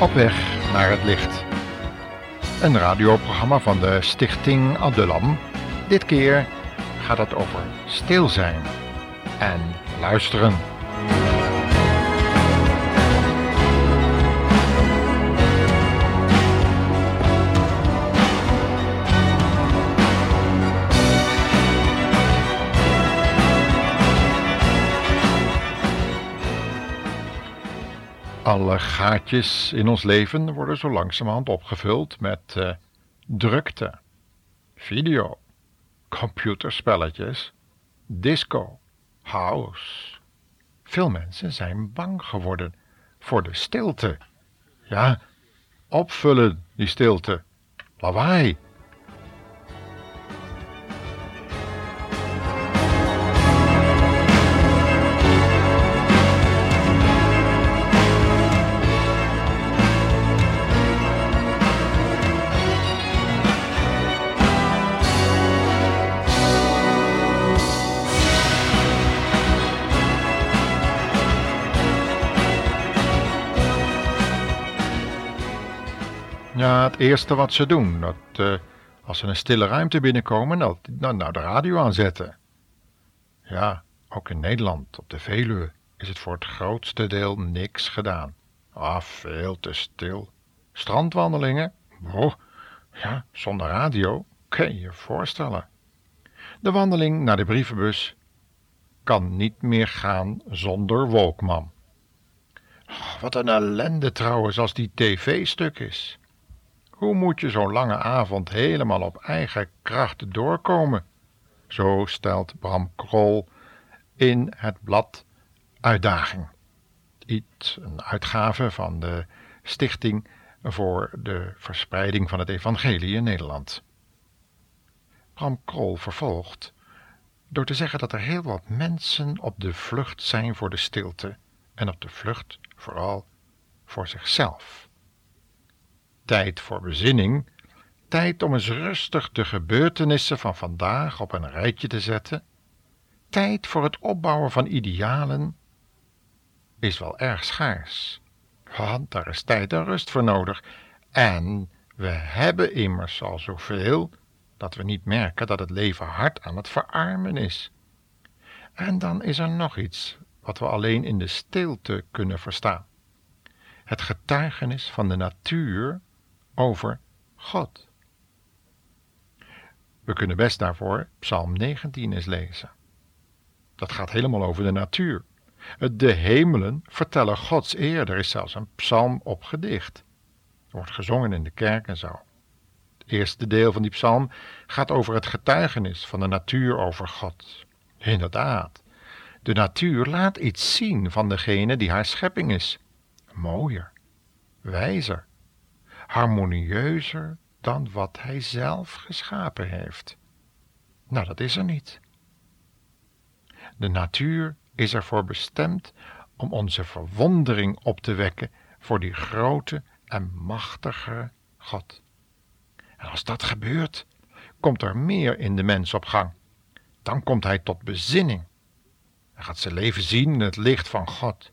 Op weg naar het licht. Een radioprogramma van de Stichting Adulam. Dit keer gaat het over stil zijn en luisteren. Alle gaatjes in ons leven worden zo langzamerhand opgevuld met uh, drukte, video, computerspelletjes, disco, house. Veel mensen zijn bang geworden voor de stilte. Ja, opvullen die stilte. Lawaai. Ja, het eerste wat ze doen, dat uh, als ze een stille ruimte binnenkomen, dat nou, nou de radio aanzetten. Ja, ook in Nederland, op de Veluwe, is het voor het grootste deel niks gedaan. Ah, veel te stil. Strandwandelingen? Oh, ja, zonder radio, kun je je voorstellen. De wandeling naar de brievenbus kan niet meer gaan zonder Wolkman. Oh, wat een ellende trouwens als die tv stuk is. Hoe moet je zo'n lange avond helemaal op eigen kracht doorkomen? Zo stelt Bram Krol in het blad Uitdaging. Iets, een uitgave van de Stichting voor de Verspreiding van het Evangelie in Nederland. Bram Krol vervolgt door te zeggen dat er heel wat mensen op de vlucht zijn voor de stilte en op de vlucht vooral voor zichzelf tijd voor bezinning, tijd om eens rustig de gebeurtenissen van vandaag op een rijtje te zetten, tijd voor het opbouwen van idealen, is wel erg schaars. Want daar is tijd en rust voor nodig. En we hebben immers al zoveel dat we niet merken dat het leven hard aan het verarmen is. En dan is er nog iets wat we alleen in de stilte kunnen verstaan. Het getuigenis van de natuur over God. We kunnen best daarvoor Psalm 19 eens lezen. Dat gaat helemaal over de natuur. De hemelen vertellen Gods eer. Er is zelfs een psalm op gedicht. Er wordt gezongen in de kerk en zo. Het eerste deel van die psalm gaat over het getuigenis van de natuur over God. Inderdaad, de natuur laat iets zien van degene die haar schepping is. Mooier, wijzer, harmonieuzer dan wat hij zelf geschapen heeft. Nou, dat is er niet. De natuur is ervoor bestemd om onze verwondering op te wekken voor die grote en machtige God. En als dat gebeurt, komt er meer in de mens op gang. Dan komt hij tot bezinning. Hij gaat zijn leven zien in het licht van God.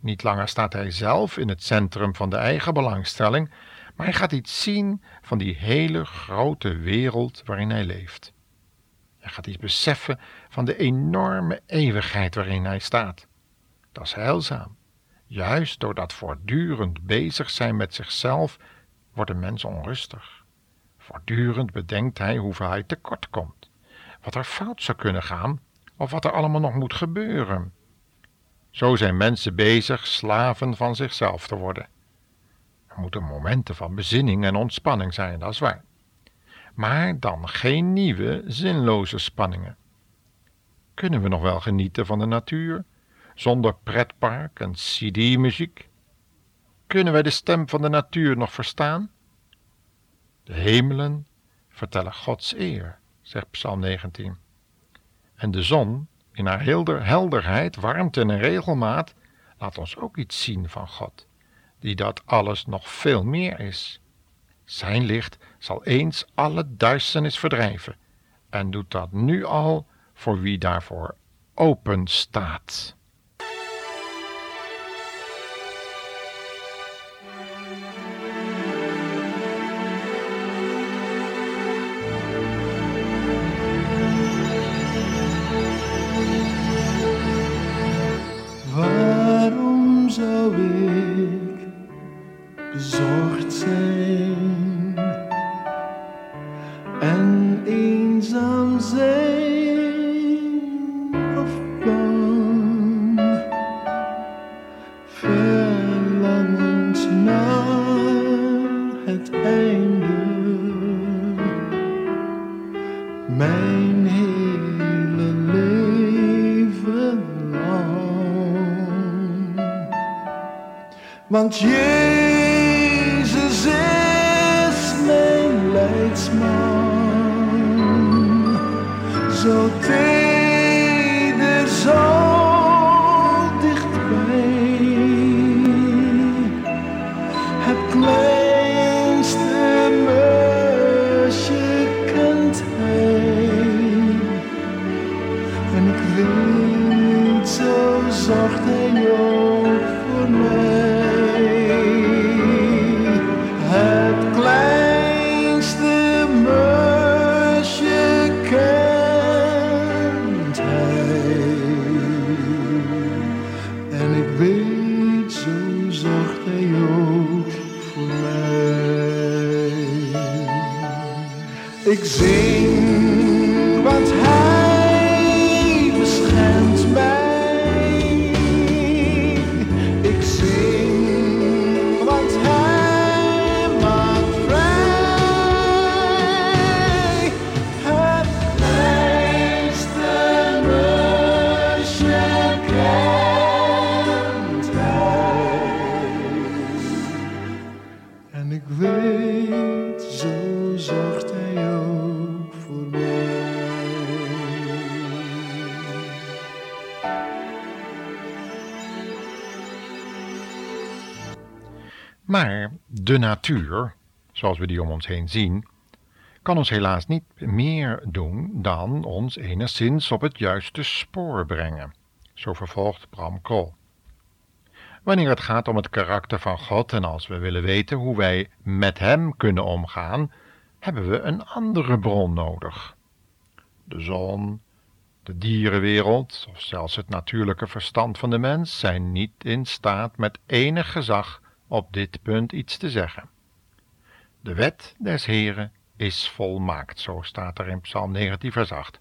Niet langer staat hij zelf in het centrum van de eigen belangstelling, maar hij gaat iets zien van die hele grote wereld waarin hij leeft. Hij gaat iets beseffen van de enorme eeuwigheid waarin hij staat. Dat is heilzaam. Juist door dat voortdurend bezig zijn met zichzelf wordt een mens onrustig. Voortdurend bedenkt hij hoeveel hij tekort komt, wat er fout zou kunnen gaan of wat er allemaal nog moet gebeuren. Zo zijn mensen bezig slaven van zichzelf te worden. Moeten momenten van bezinning en ontspanning zijn, dat is. Maar dan geen nieuwe, zinloze spanningen. Kunnen we nog wel genieten van de natuur, zonder pretpark en cd-muziek? Kunnen wij de stem van de natuur nog verstaan? De hemelen vertellen Gods eer, zegt Psalm 19. En de zon, in haar helder, helderheid, warmte en regelmaat, laat ons ook iets zien van God die dat alles nog veel meer is. Zijn licht zal eens alle duisternis verdrijven en doet dat nu al voor wie daarvoor open staat. Want Jezus is mijn leidsman. Zo teder, zo dichtbij. Het kleinste Ik zing, want hij de natuur, zoals we die om ons heen zien, kan ons helaas niet meer doen dan ons enigszins op het juiste spoor brengen. Zo vervolgt Bram. Wanneer het gaat om het karakter van God en als we willen weten hoe wij met Hem kunnen omgaan, hebben we een andere bron nodig. De zon, de dierenwereld of zelfs het natuurlijke verstand van de mens zijn niet in staat met enig gezag op dit punt iets te zeggen. De wet des Heren is volmaakt, zo staat er in Psalm 19, vers 8.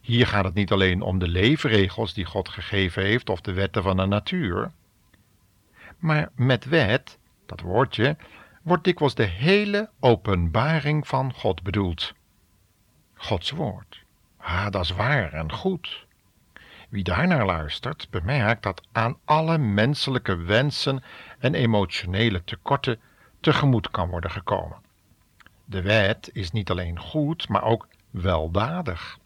Hier gaat het niet alleen om de leefregels die God gegeven heeft of de wetten van de natuur, maar met wet, dat woordje, wordt dikwijls de hele openbaring van God bedoeld. Gods woord. Ah, dat is waar en goed. Wie daarnaar luistert, bemerkt dat aan alle menselijke wensen en emotionele tekorten tegemoet kan worden gekomen. De wet is niet alleen goed, maar ook weldadig.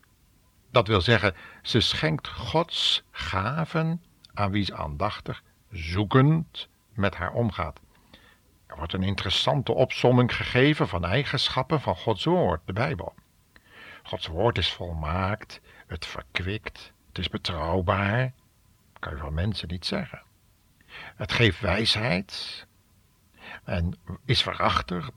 Dat wil zeggen, ze schenkt Gods gaven aan wie ze aandachtig, zoekend met haar omgaat. Er wordt een interessante opsomming gegeven van eigenschappen van Gods woord, de Bijbel. Gods woord is volmaakt, het verkwikt, het is betrouwbaar. kan je van mensen niet zeggen. Het geeft wijsheid en is waarachtig,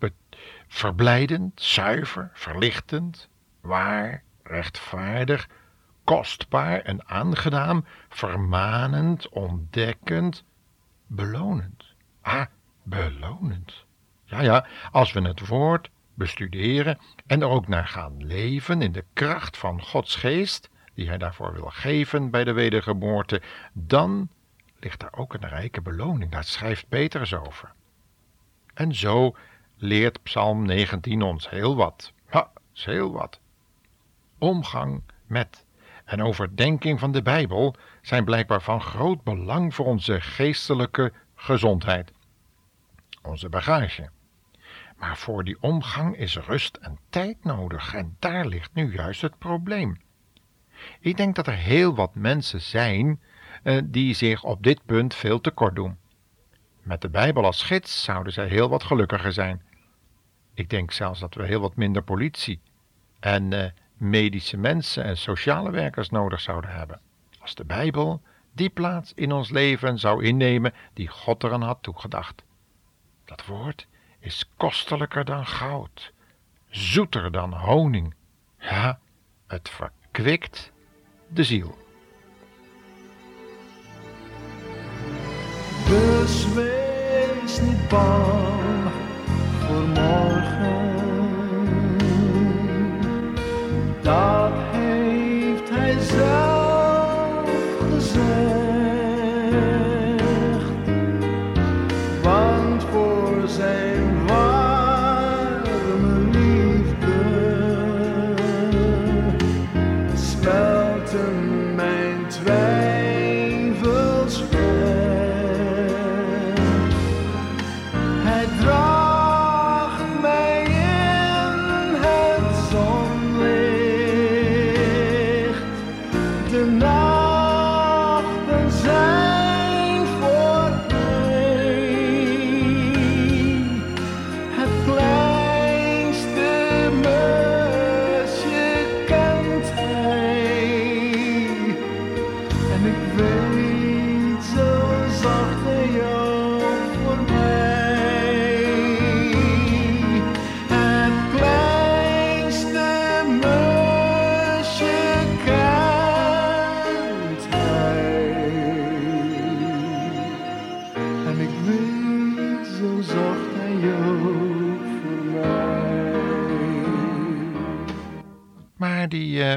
verblijdend, zuiver, verlichtend, waar, rechtvaardig, kostbaar en aangenaam, vermanend, ontdekkend, belonend. Ah, belonend. Ja, ja, als we het woord bestuderen en er ook naar gaan leven in de kracht van Gods geest, die hij daarvoor wil geven bij de wedergeboorte, dan ligt daar ook een rijke beloning. Daar schrijft Petrus over. En zo leert Psalm 19 ons heel wat. Is heel wat. Omgang met en overdenking van de Bijbel zijn blijkbaar van groot belang voor onze geestelijke gezondheid, onze bagage. Maar voor die omgang is rust en tijd nodig en daar ligt nu juist het probleem. Ik denk dat er heel wat mensen zijn eh, die zich op dit punt veel tekort doen. Met de Bijbel als gids zouden zij heel wat gelukkiger zijn. Ik denk zelfs dat we heel wat minder politie en eh, medische mensen en sociale werkers nodig zouden hebben. Als de Bijbel die plaats in ons leven zou innemen die God eraan had toegedacht. Dat woord is kostelijker dan goud, zoeter dan honing. Ja, het verkwikt de ziel. Dus wees niet bang voor morgen. Dat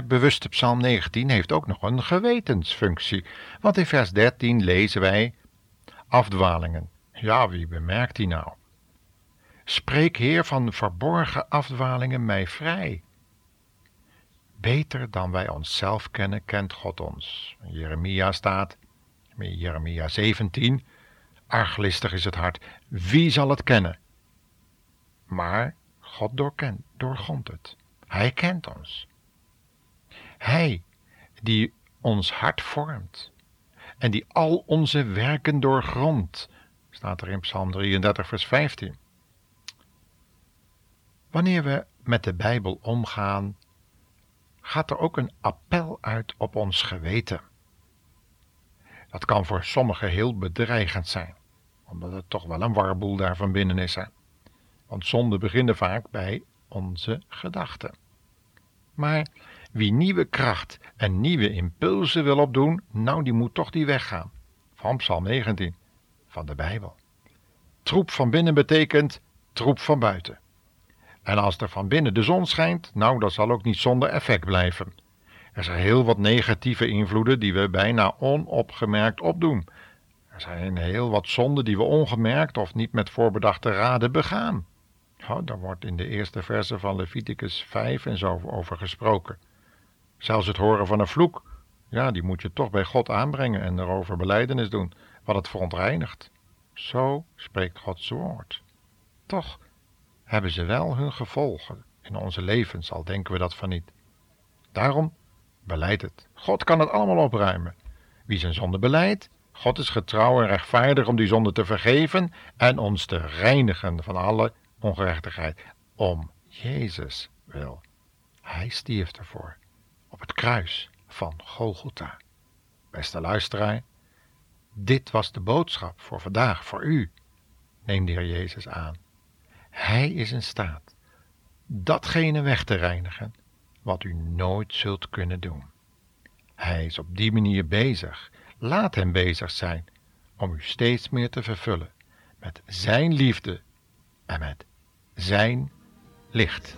bewuste Psalm 19 heeft ook nog een gewetensfunctie. Want in vers 13 lezen wij afdwalingen. Ja, wie bemerkt die nou? Spreek, Heer, van verborgen afdwalingen mij vrij. Beter dan wij onszelf kennen, kent God ons. Jeremia staat, Jeremia 17, arglistig is het hart, wie zal het kennen? Maar God doorkent, doorgrondt het. Hij kent ons. Hij die ons hart vormt en die al onze werken doorgrondt, staat er in Psalm 33, vers 15. Wanneer we met de Bijbel omgaan, gaat er ook een appel uit op ons geweten. Dat kan voor sommigen heel bedreigend zijn, omdat het toch wel een warboel daar van binnen is. Hè? Want zonde beginnen vaak bij onze gedachten. Maar wie nieuwe kracht en nieuwe impulsen wil opdoen, nou die moet toch die weg gaan. Van Psalm 19, van de Bijbel. Troep van binnen betekent troep van buiten. En als er van binnen de zon schijnt, nou dat zal ook niet zonder effect blijven. Er zijn heel wat negatieve invloeden die we bijna onopgemerkt opdoen. Er zijn heel wat zonden die we ongemerkt of niet met voorbedachte raden begaan. Oh, daar wordt in de eerste verse van Leviticus 5 en zo over gesproken. Zelfs het horen van een vloek, ja, die moet je toch bij God aanbrengen en erover beleidenis doen, wat het verontreinigt. Zo spreekt Gods woord. Toch hebben ze wel hun gevolgen in onze levens, al denken we dat van niet. Daarom beleid het. God kan het allemaal opruimen. Wie zijn zonde beleidt, God is getrouw en rechtvaardig om die zonde te vergeven en ons te reinigen van alle ongerechtigheid. Om Jezus wil. Hij stierf ervoor op het kruis van Golgotha. Beste luisteraar, dit was de boodschap voor vandaag, voor u. Neem de Heer Jezus aan. Hij is in staat datgene weg te reinigen wat u nooit zult kunnen doen. Hij is op die manier bezig. Laat hem bezig zijn om u steeds meer te vervullen met zijn liefde en met zijn licht.